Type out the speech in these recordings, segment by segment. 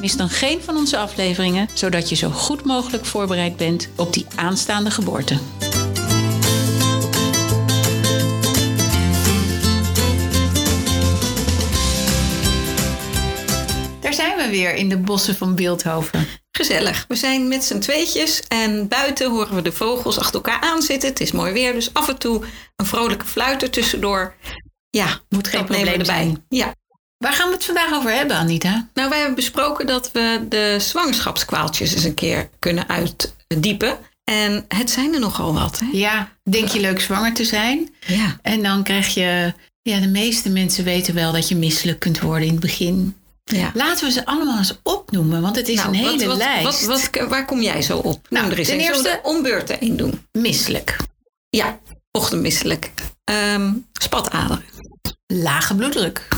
Mis dan geen van onze afleveringen, zodat je zo goed mogelijk voorbereid bent op die aanstaande geboorte. Daar zijn we weer in de bossen van Beeldhoven. Gezellig. We zijn met z'n tweetjes en buiten horen we de vogels achter elkaar aanzitten. Het is mooi weer, dus af en toe een vrolijke fluiter tussendoor. Ja, Moet geen probleem erbij. zijn. Ja. Waar gaan we het vandaag over hebben, Anita? Nou, wij hebben besproken dat we de zwangerschapskwaaltjes eens een keer kunnen uitdiepen. En het zijn er nogal wat. Hè? Ja, denk je leuk zwanger te zijn? Ja. En dan krijg je, ja, de meeste mensen weten wel dat je misselijk kunt worden in het begin. ja. Laten we ze allemaal eens opnoemen, want het is Nou, een hele wat, lijst. Wat, wat, waar kom jij zo op? Nou, Noem er eens ten eerste- er om beurten één doen. Misselijk, Ja, ochtendmisselijk. Ehm spataderen. lage bloeddruk,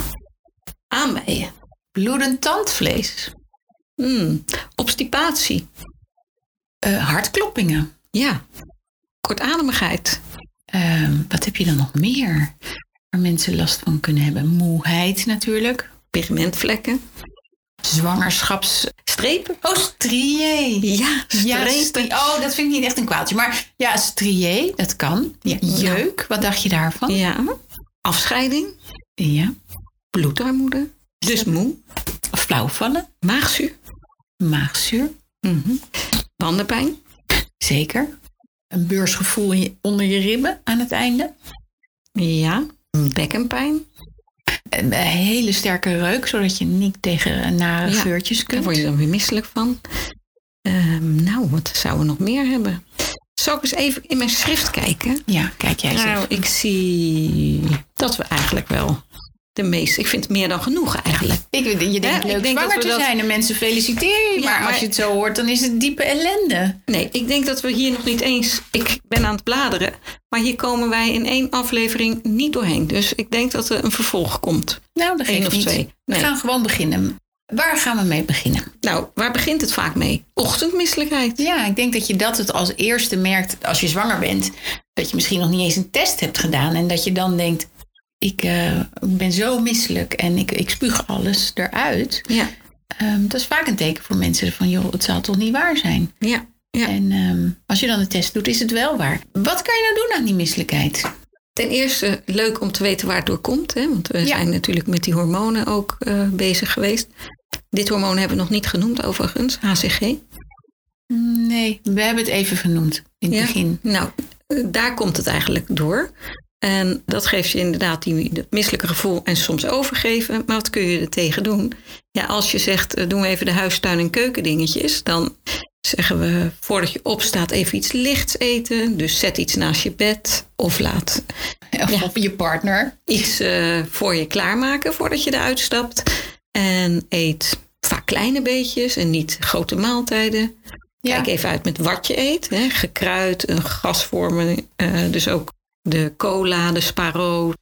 Aanbijen. bloedend tandvlees, Hmm. Obstipatie. eh, hartkloppingen. Ja. Kortademigheid. Ehm, wat heb je dan nog meer waar mensen last van kunnen hebben? Moeheid natuurlijk, Pigmentvlekken. zwangerschaps... Strepen. Oh, strié. Ja, strepen. oh, dat vind ik niet echt een kwaaltje. Maar ja, strié, dat kan. Ja, jeuk, wat dacht je daarvan? Ja. Afscheiding. Ja. Bloedarmoede. Dus moe. Flauwvallen, Maagzuur. maagzuur, Mhm. Bandenpijn. zeker. Een beursgevoel onder je ribben aan het einde. Ja. Bekkenpijn. Een hele sterke reuk, zodat je niet tegen nare Ja, geurtjes Daar kunt. word je dan weer misselijk van. Ehm, nou, wat zouden we nog meer hebben? Zal ik eens even in mijn schrift kijken? Ja, kijk jij eens Nou, even. ik zie dat we eigenlijk wel de meeste... Ik vind het meer dan genoeg eigenlijk. Ik, je denkt Ja, ik leuk denk dat zwanger we te dat- zijn en mensen feliciteren je. Ja, maar, als je het zo hoort, dan is het diepe ellende. Nee, ik denk dat we hier nog niet eens... Ik ben aan het bladeren, maar hier komen wij in één aflevering niet doorheen. Dus ik denk dat er een vervolg komt. Nou, dat Eén of niet. twee. We gaan gewoon beginnen. Waar gaan we mee beginnen? Nou, waar begint het vaak mee? Ochtendmisselijkheid. Ja, ik denk dat je dat het als eerste merkt als je zwanger bent. Dat je misschien nog niet eens een test hebt gedaan. En dat je dan denkt, ik eh, ik ben zo misselijk en ik, ik spuug alles eruit. Ja, Ehm, dat is vaak een teken voor mensen van, joh, het zal toch niet waar zijn. ja, ja. En ehm, als je dan een test doet, is het wel waar. Wat kan je nou doen aan die misselijkheid? Ten eerste leuk om te weten waar het door komt. Hè? Want we Ja. zijn natuurlijk met die hormonen ook eh, bezig geweest. Dit hormoon hebben we nog niet genoemd overigens, HCG. Nee, we hebben het even genoemd in het Ja. begin. Nou, eh, daar komt het eigenlijk door. En dat geeft je inderdaad die, dat misselijke gevoel en soms overgeven. Maar wat kun je er tegen doen? Ja, als je zegt, eh, doen we even de huistuin- en keukendingetjes. Dan zeggen we, voordat je opstaat, even iets lichts eten. Dus zet iets naast je bed. Of laat Of Ja. je partner. iets eh, voor je klaarmaken voordat je eruit stapt. En eet vaak kleine beetjes en niet grote maaltijden. Ja. Kijk even uit met wat je eet. Hè. Gekruid, een gasvormen. eh, dus ook de cola, de sparo.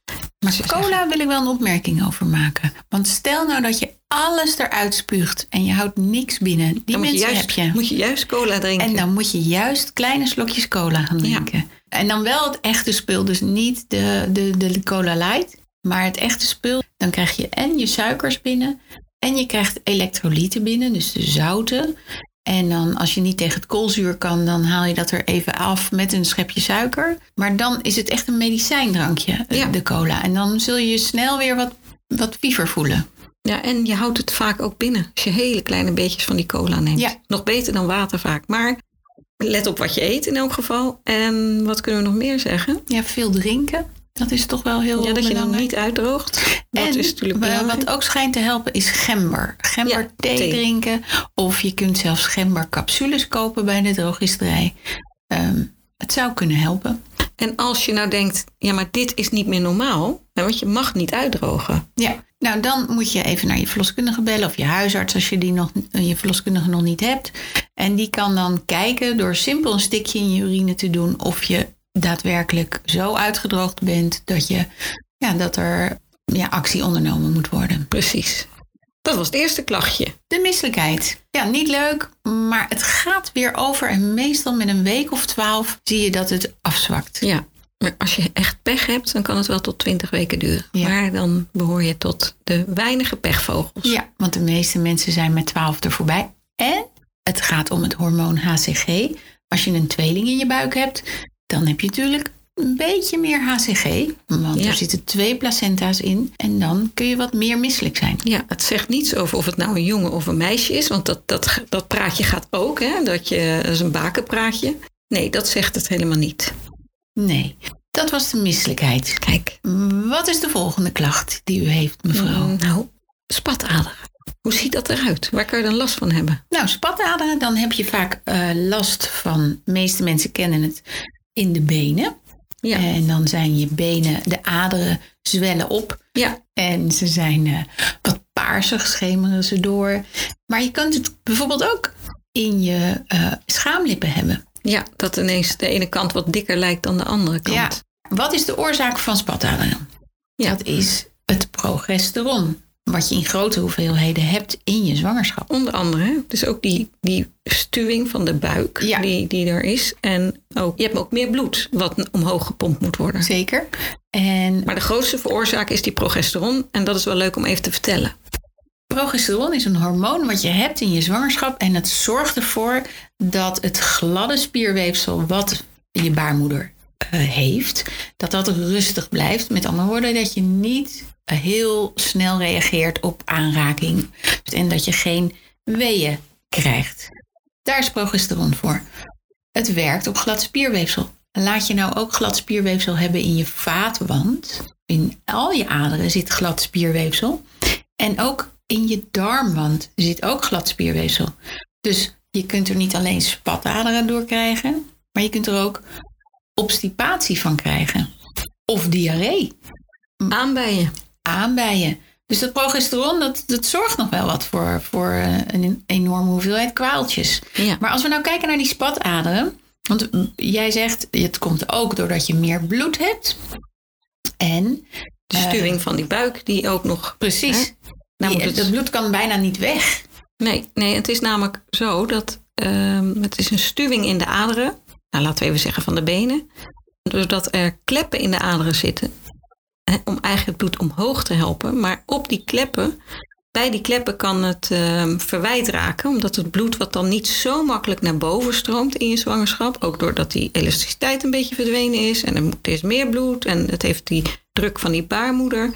Maar cola wil ik wel een opmerking over maken. Want stel nou dat je alles eruit spuugt en je houdt niks binnen. Die Dan moet je, mensen juist, heb je. moet je juist cola drinken. En dan moet je juist kleine slokjes cola gaan Ja. drinken. En dan wel het echte spul. Dus niet de, de, de cola light, maar het echte spul. Dan krijg je en je suikers binnen. En je krijgt elektrolyten binnen, dus de zouten. En dan als je niet tegen het koolzuur kan, dan haal je dat er even af met een schepje suiker. Maar dan is het echt een medicijndrankje, eh, Ja. de cola. En dan zul je je snel weer wat, wat fiever voelen. Ja, en je houdt het vaak ook binnen. Als je hele kleine beetjes van die cola neemt. Ja. Nog beter dan water vaak. Maar let op wat je eet in elk geval. En wat kunnen we nog meer zeggen? Ja, veel drinken. Dat is toch wel heel Ja, dat je dan niet uitdroogt. Dat en is natuurlijk belangrijk. wat ook schijnt te helpen is gember. Gember Ja, thee, thee. drinken. Of je kunt zelfs gembercapsules kopen bij de drogisterij. Ehm, het zou kunnen helpen. En als je nou denkt, ja, maar dit is niet meer normaal. Want je mag niet uitdrogen. Ja, Nou, dan moet je even naar je verloskundige bellen of je huisarts als je die nog, je verloskundige nog niet hebt. En die kan dan kijken door simpel een stikje in je urine te doen of je daadwerkelijk zo uitgedroogd bent dat, je, ja, dat er ja, actie ondernomen moet worden. Precies. Dat was het eerste klachtje. De misselijkheid. Ja, niet leuk, maar het gaat weer over. En meestal met een week of twaalf zie je dat het afzwakt. Ja, maar als je echt pech hebt, dan kan het wel tot 20 weken duren. Ja. Maar dan behoor je tot de weinige pechvogels. Ja, want de meeste mensen zijn met 12 er voorbij. En het gaat om het hormoon HCG. Als je een tweeling in je buik hebt, dan heb je natuurlijk een beetje meer HCG. Want Ja. er zitten twee placenta's in. En dan kun je wat meer misselijk zijn. Ja, het zegt niets over of het nou een jongen of een meisje is. Want dat, dat, dat praatje gaat ook, hè? Dat, je, dat is een bakenpraatje. Nee, dat zegt het helemaal niet. Nee, dat was de misselijkheid. Kijk, Wat is de volgende klacht die u heeft, mevrouw? mm, nou, spataderen. Hoe ziet dat eruit? Waar kan je dan last van hebben? Nou, spataderen, dan heb je vaak eh, last van, de meeste mensen kennen het, in de benen. Ja, En dan zijn je benen, de aderen zwellen op. ja, En ze zijn eh, wat paarsig, schemeren ze door. Maar je kunt het bijvoorbeeld ook in je eh, schaamlippen hebben. ja, dat ineens de ene kant wat dikker lijkt dan de andere kant. Ja. Wat is de oorzaak van spataderen? Ja. Dat is het progesteron. Wat je in grote hoeveelheden hebt in je zwangerschap. Onder andere, dus ook die, die stuwing van de buik Ja. die, die er is. En ook, je hebt ook meer bloed wat omhoog gepompt moet worden. Zeker. En Maar de grootste veroorzaak is die progesteron. En dat is wel leuk om even te vertellen. Progesteron is een hormoon wat je hebt in je zwangerschap en het zorgt ervoor dat het gladde spierweefsel wat je baarmoeder eh, heeft, dat dat rustig blijft. Met andere woorden, dat je niet heel snel reageert op aanraking en dat je geen weeën krijgt. Daar is progesteron voor. Het werkt op glad spierweefsel. Laat je nou ook glad spierweefsel hebben in je vaatwand. In al je aderen zit glad spierweefsel. En ook in je darmwand zit ook glad spierweefsel. Dus je kunt er niet alleen spataderen door krijgen, maar je kunt er ook obstipatie van krijgen. Of diarree, Aanbijen. Aanbijen. Dus dat progesteron, dat, dat zorgt nog wel wat voor, voor eh, een enorme hoeveelheid kwaaltjes. Ja. Maar als we nou kijken naar die spataderen. Want jij zegt, het komt ook doordat je meer bloed hebt. En, De stuwing van die buik die ook nog... precies, Hè? Nou die- moet het- dat bloed kan bijna niet weg. Nee, nee, het is namelijk zo dat ehm, het is een stuwing in de aderen. Nou, laten we even zeggen van de benen. Doordat er kleppen in de aderen zitten. Om eigenlijk het bloed omhoog te helpen. Maar op die kleppen, bij die kleppen kan het ehm, verwijt raken. Omdat het bloed wat dan niet zo makkelijk naar boven stroomt in je zwangerschap. Ook doordat die elasticiteit een beetje verdwenen is. En er er is meer bloed. En het heeft die druk van die baarmoeder.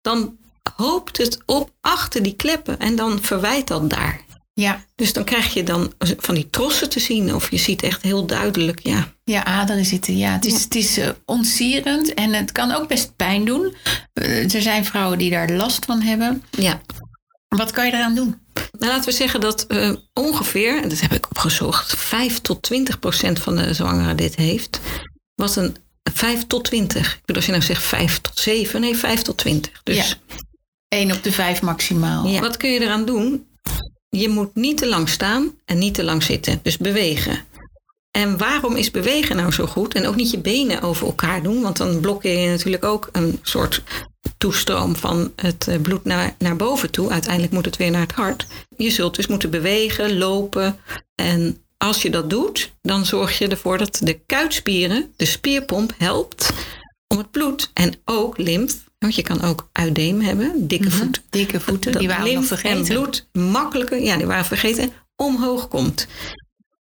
Dan hoopt het op achter die kleppen. En dan verwijt dat daar. Ja, Dus dan krijg je dan van die trossen te zien. Of je ziet echt heel duidelijk, ja. ja aderen zitten. Ja, het is, Ja. Het is eh, ontsierend en het kan ook best pijn doen. Eh, er zijn vrouwen die daar last van hebben. ja. Wat kan je eraan doen? Nou, laten we zeggen dat eh, ongeveer, en dat heb ik opgezocht, 5 tot 20 procent van de zwangeren dit heeft. Wat een 5 tot 20. Ik bedoel, als je nou zegt 5 tot 7, nee, 5 tot 20. Dus Ja. 1 op de 5 maximaal. Ja. Wat kun je eraan doen? Je moet niet te lang staan en niet te lang zitten. Dus bewegen. En waarom is bewegen nou zo goed? En ook niet je benen over elkaar doen. Want dan blokkeer je natuurlijk ook een soort toestroom van het eh, bloed naar, naar boven toe. Uiteindelijk moet het weer naar het hart. Je zult dus moeten bewegen, lopen. En als je dat doet, dan zorg je ervoor dat de kuitspieren, de spierpomp, helpt om het bloed en ook lymf. Want je kan ook uideem hebben, dikke voeten. Dikke voeten, Dat die waren nog vergeten. En bloed makkelijker, ja, die waren vergeten, omhoog komt.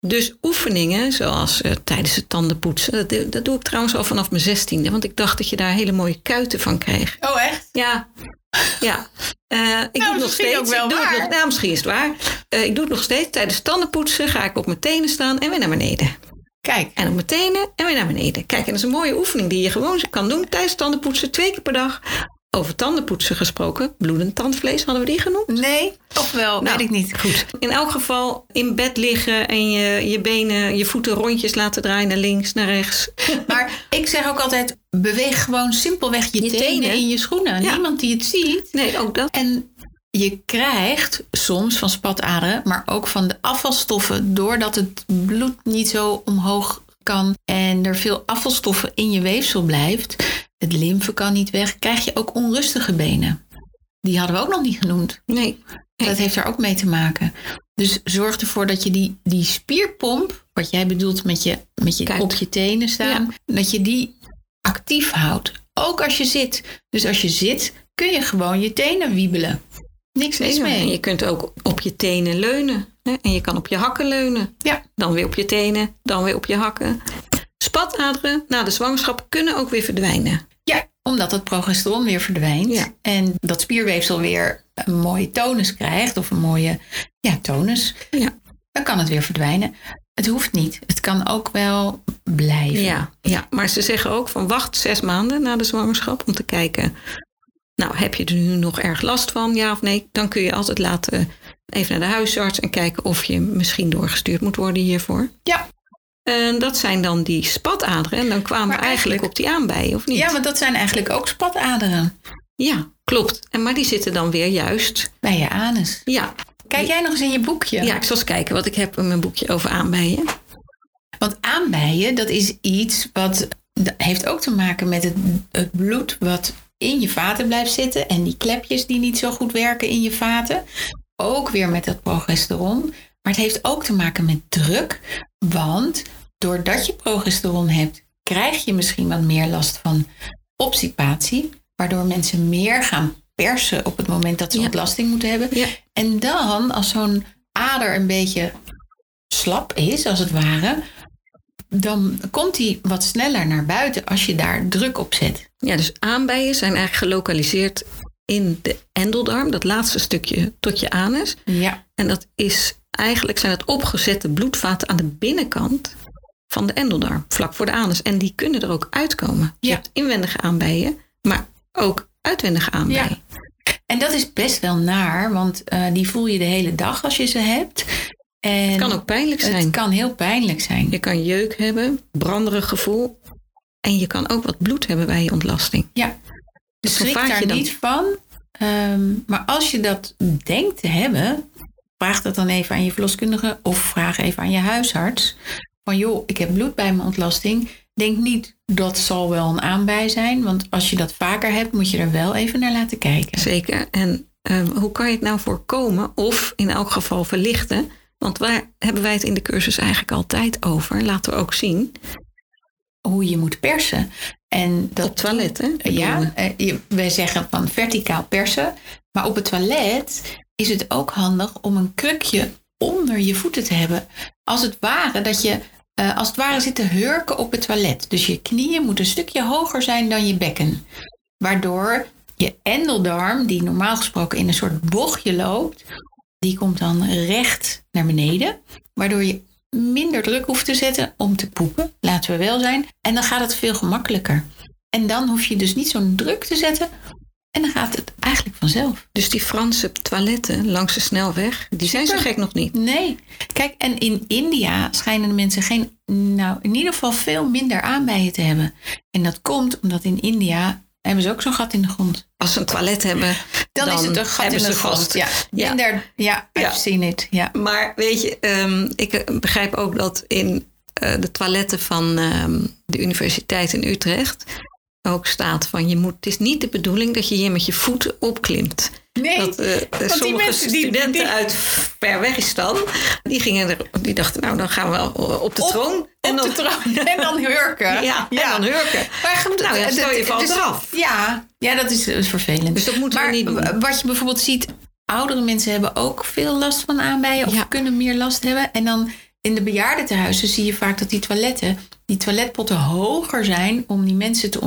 Dus oefeningen, zoals eh, tijdens het tandenpoetsen, dat, doe- dat doe ik trouwens al vanaf mijn zestiende, want ik dacht dat je daar hele mooie kuiten van kreeg. Oh, echt? Ja, ja. Eh, ik doe het nog steeds. ook wel ik doe het waar. nou, misschien is het waar. Eh, ik doe het nog steeds. Tijdens tandenpoetsen ga ik op mijn tenen staan en weer naar beneden. Kijk, En op mijn tenen en weer naar beneden. Kijk, en dat is een mooie oefening die je gewoon kan doen tijdens tandenpoetsen, twee keer per dag. Over tandenpoetsen gesproken, bloedend tandvlees, hadden we die genoemd? nee, of wel, Nou, weet ik niet. Goed. In elk geval in bed liggen en je, je benen, je voeten rondjes laten draaien naar links, naar rechts. Maar ik zeg ook altijd, beweeg gewoon simpelweg je, Je tenen, tenen. in je schoenen. Ja. Niemand die het ziet. Nee, ook dat. En je krijgt soms van spataderen, maar ook van de afvalstoffen, doordat het bloed niet zo omhoog kan en er veel afvalstoffen in je weefsel blijft, het lymfe kan niet weg, krijg je ook onrustige benen. Die hadden we ook nog niet genoemd. Nee. Nee. Dat heeft er ook mee te maken. Dus zorg ervoor dat je die, die spierpomp, wat jij bedoelt met je, met je Kuit. op je tenen staan, dat je die actief houdt. Ook als je zit. Dus als je zit, kun je gewoon je tenen wiebelen. Niks mis Zeker. En mee. je kunt ook op je tenen leunen. Hè? En je kan op je hakken leunen. Ja. Dan weer op je tenen, dan weer op je hakken. Spataderen na de zwangerschap kunnen ook weer verdwijnen. Ja, omdat het progesteron weer verdwijnt. Ja. En dat spierweefsel weer een mooie tonus krijgt. Of een mooie ja, tonus. Ja. Dan kan het weer verdwijnen. Het hoeft niet. Het kan ook wel blijven. Ja, ja, maar ze zeggen ook van wacht zes maanden na de zwangerschap om te kijken. Nou, heb je er nu nog erg last van, ja of nee? Dan kun je altijd laten even naar de huisarts en kijken of je misschien doorgestuurd moet worden hiervoor. Ja. En dat zijn dan die spataderen. En dan kwamen we eigenlijk eigenlijk- op die aanbijen, of niet? Ja, want dat zijn eigenlijk ook spataderen Ja, klopt. En, maar die zitten dan weer juist. bij je anus. Ja, Kijk jij nog eens in je boekje? ja. ik zal eens kijken wat ik heb in mijn boekje over aanbijen. Want aanbijen, dat is iets wat dat heeft ook te maken met het, het bloed wat in je vaten blijft zitten. En die klepjes die niet zo goed werken in je vaten. Ook weer met dat progesteron. Maar het heeft ook te maken met druk. Want doordat je progesteron hebt, krijg je misschien wat meer last van obstipatie. Waardoor mensen meer gaan persen op het moment dat ze Ja. ontlasting moeten hebben. Ja. En dan, als zo'n ader een beetje slap is, als het ware, dan komt die wat sneller naar buiten als je daar druk op zet. Ja, dus aanbijen zijn eigenlijk gelokaliseerd in de endeldarm, dat laatste stukje tot je anus. Ja, En dat is eigenlijk zijn het opgezette bloedvaten aan de binnenkant van de endeldarm, vlak voor de anus. En die kunnen er ook uitkomen. Je Ja. hebt inwendige aanbijen, maar ook uitwendige aanbijen. en dat is best wel naar, want eh, die voel je de hele dag als je ze hebt. En Het kan ook pijnlijk zijn. Het kan heel pijnlijk zijn. Je kan jeuk hebben, branderig gevoel. En je kan ook wat bloed hebben bij je ontlasting. Ja, dus schrik daar dan- niet van. Ehm, maar als je dat denkt te hebben, vraag dat dan even aan je verloskundige of vraag even aan je huisarts. Van joh, ik heb bloed bij mijn ontlasting. Denk niet dat zal wel een aanbij zijn, want als je dat vaker hebt, moet je er wel even naar laten kijken. Zeker. En ehm, hoe kan je het nou voorkomen of in elk geval verlichten? Want waar hebben wij het in de cursus eigenlijk altijd over? Laten we ook zien. Hoe je moet persen. En dat Op toilet, hè? Ja, eh, je- wij zeggen van verticaal persen. Maar op het toilet is het ook handig om een krukje onder je voeten te hebben. Als het ware dat je eh, als het ware zit te hurken op het toilet. Dus je knieën moeten een stukje hoger zijn dan je bekken. Waardoor je endeldarm, die normaal gesproken in een soort bochtje loopt, die komt dan recht naar beneden. Waardoor je minder druk hoeft te zetten om te poepen, laten we wel zijn. En dan gaat het veel gemakkelijker. En dan hoef je dus niet zo'n druk te zetten. En dan gaat het eigenlijk vanzelf. Dus die Franse toiletten langs de snelweg, die zijn zo gek nog niet. Nee. Kijk, en in India schijnen de mensen geen, nou in ieder geval veel minder aanbijen te hebben. En dat komt omdat in India hebben ze ook zo'n gat in de grond. Als ze een toilet hebben, Dan, dan is het een gat in de grond. Ja, Ja. minder. Ja, I've Ja. seen it. Ja. Maar weet je, ehm, ik eh, begrijp ook dat in eh, de toiletten van ehm, de Universiteit in Utrecht ook staat van je moet, het is niet de bedoeling dat je hier met je voeten opklimt. Nee, Dat eh, die sommige mensen die- studenten die- uit Verwegistan, die gingen er, die dachten nou dan gaan we op de Op- troon. op de troon. En dan hurken. Ja, en dan hurken. Maar goed, Nou ja, stel je valt dus- eraf. Ja, ja, dat is, dat is vervelend. Dus dat moeten we maar niet doen. wat je bijvoorbeeld ziet, oudere mensen hebben ook veel last van aanbijen of Ja. kunnen meer last hebben. En dan in de bejaardentehuizen zie je vaak dat die toiletten, die toiletpotten hoger zijn om die mensen te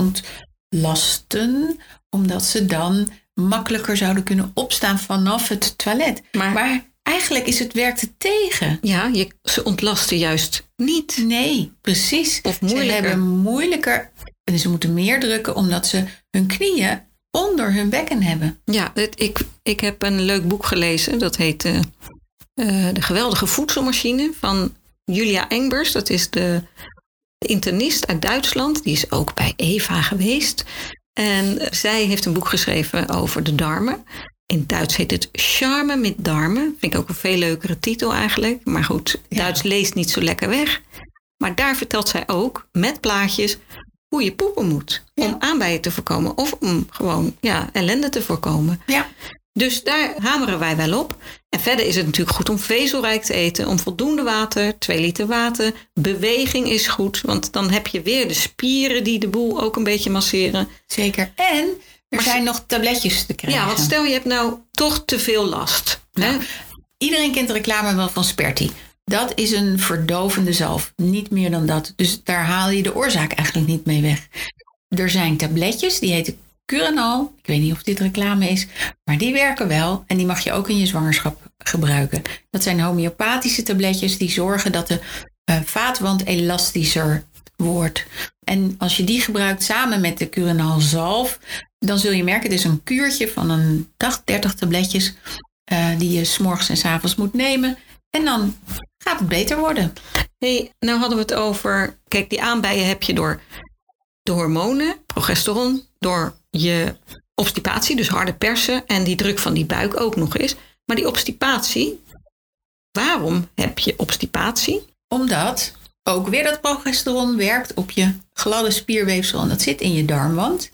ontlasten, omdat ze dan makkelijker zouden kunnen opstaan vanaf het toilet. Maar- maar eigenlijk is het werkt het tegen. Ja, je, ze ontlasten juist niet. Nee, precies. Of Ze moeilijker. hebben moeilijker. En ze moeten meer drukken omdat ze hun knieën onder hun bekken hebben. Ja, ik, ik heb een leuk boek gelezen. Dat heet eh, eh, De geweldige voedselmachine van Julia Engbers. Dat is De internist uit Duitsland, die is ook bij Eva geweest. En zij heeft een boek geschreven over de darmen. In Duits heet het Charme met darmen. Vind ik ook een veel leukere titel eigenlijk. Maar goed, Duits leest niet zo lekker weg. Maar daar vertelt zij ook met plaatjes hoe je poepen moet. Om aanbijen te voorkomen of om gewoon ja, ellende te voorkomen. Ja. Dus daar hameren wij wel op. En verder is het natuurlijk goed om vezelrijk te eten, om voldoende water, 2 liter water. Beweging is goed, want dan heb je weer de spieren die de boel ook een beetje masseren. Zeker. En er zijn nog tabletjes te krijgen. Ja, want stel je hebt nou toch te veel last. Nou, hè? Iedereen kent de reclame wel van Sperti. Dat is een verdovende zalf. Niet meer dan dat. Dus daar haal je de oorzaak eigenlijk niet mee weg. Er zijn tabletjes, die heten Curanal. Ik weet niet of dit reclame is, maar die werken wel. En die mag je ook in je zwangerschap gebruiken. Dat zijn homeopathische tabletjes die zorgen dat de uh, vaatwand elastischer wordt. En als je die gebruikt samen met de Curanal zalf, dan zul je merken, het is een kuurtje van een dag, 30 tabletjes, uh, die je s'morgens en s avonds moet nemen. En dan gaat het beter worden. hey, nou hadden we het over, kijk, die aanbijen heb je door de hormonen, progesteron, door je obstipatie, dus harde persen en die druk van die buik ook nog eens. Maar die obstipatie, waarom heb je obstipatie? Omdat ook weer dat progesteron werkt op je gladde spierweefsel en dat zit in je darmwand.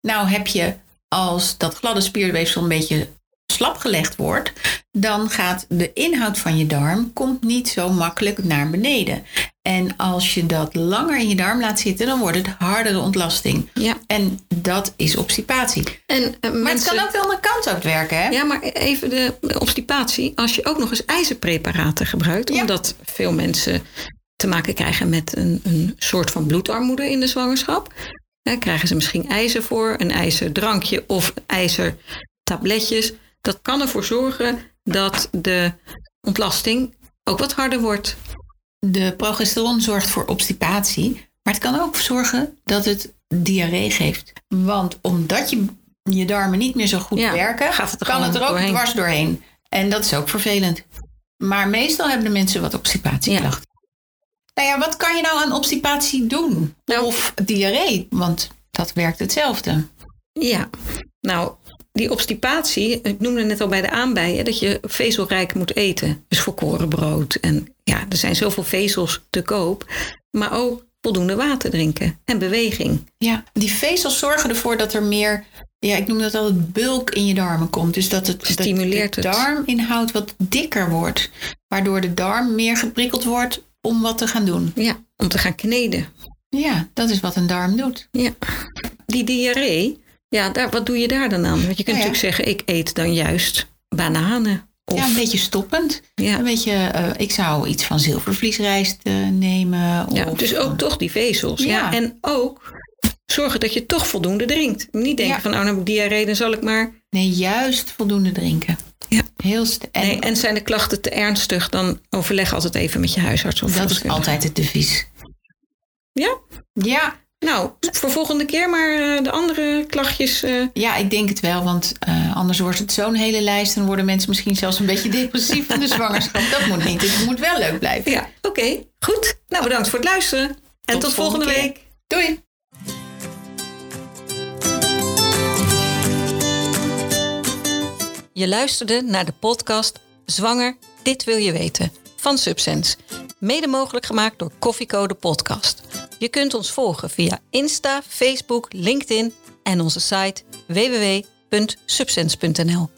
Nou heb je als dat gladde spierweefsel een beetje slap gelegd wordt, dan gaat de inhoud van je darm komt niet zo makkelijk naar beneden. En als je dat langer in je darm laat zitten, dan wordt het hardere ontlasting. Ja. En dat is obstipatie. En, uh, maar mensen... het kan ook wel een kant uit werken, hè? Ja, maar even de obstipatie. Als je ook nog eens ijzerpreparaten gebruikt, ja. omdat veel mensen te maken krijgen met een, een soort van bloedarmoede in de zwangerschap. Krijgen ze misschien ijzer voor, een ijzerdrankje of ijzertabletjes. Dat kan ervoor zorgen dat de ontlasting ook wat harder wordt. De progesteron zorgt voor obstipatie, maar het kan ook zorgen dat het diarree geeft. Want omdat je, je darmen niet meer zo goed Ja, werken, gaat het er kan het er ook doorheen. dwars doorheen. En dat is ook vervelend. Maar meestal hebben de mensen wat obstipatieklachten. Nou ja, wat kan je nou aan obstipatie doen? Nou- of diarree, want dat werkt hetzelfde. Ja, nou, die obstipatie, ik noemde net al bij de aanbijen, dat je vezelrijk moet eten. Dus volkoren brood. En ja, er zijn zoveel vezels te koop. Maar ook voldoende water drinken en beweging. Ja, die vezels zorgen ervoor dat er meer, ja, ik noem dat altijd bulk in je darmen komt. Dus dat het Stimuleert dat de darminhoud wat dikker wordt. Waardoor de darm meer geprikkeld wordt om wat te gaan doen. Ja, om te gaan kneden. Ja, dat is wat een darm doet. Ja. Die diarree, ja, daar, wat doe je daar dan aan? Want je kunt Nou ja. natuurlijk zeggen, ik eet dan juist bananen. Of, Ja, een beetje stoppend. ja. Een beetje, eh, ik zou iets van zilvervliesrijst eh, nemen. Of, Ja, dus ook toch die vezels. Ja. Ja. En ook zorgen dat je toch voldoende drinkt. Niet denken Ja. van, oh, nou heb ik diarree, dan zal ik maar... Nee, juist voldoende drinken. Ja. Heel en Nee, en zijn de klachten te ernstig, dan overleg altijd even met je huisarts. Of dat is altijd het devies. Ja? Ja, Nou, voor volgende keer maar eh, de andere klachtjes. eh, Ja, ik denk het wel, want eh, anders wordt het zo'n hele lijst en worden mensen misschien zelfs een beetje depressief van de zwangerschap. Dat moet niet. Het moet wel leuk blijven. ja, oké. goed. Nou, bedankt voor het luisteren. En tot, volgende keer. week. Doei! Je luisterde naar de podcast Zwanger, dit wil je weten van Subsense. Mede mogelijk gemaakt door Koffiecode Podcast. Je kunt ons volgen via Insta, Facebook, LinkedIn en onze site www.subsense.nl.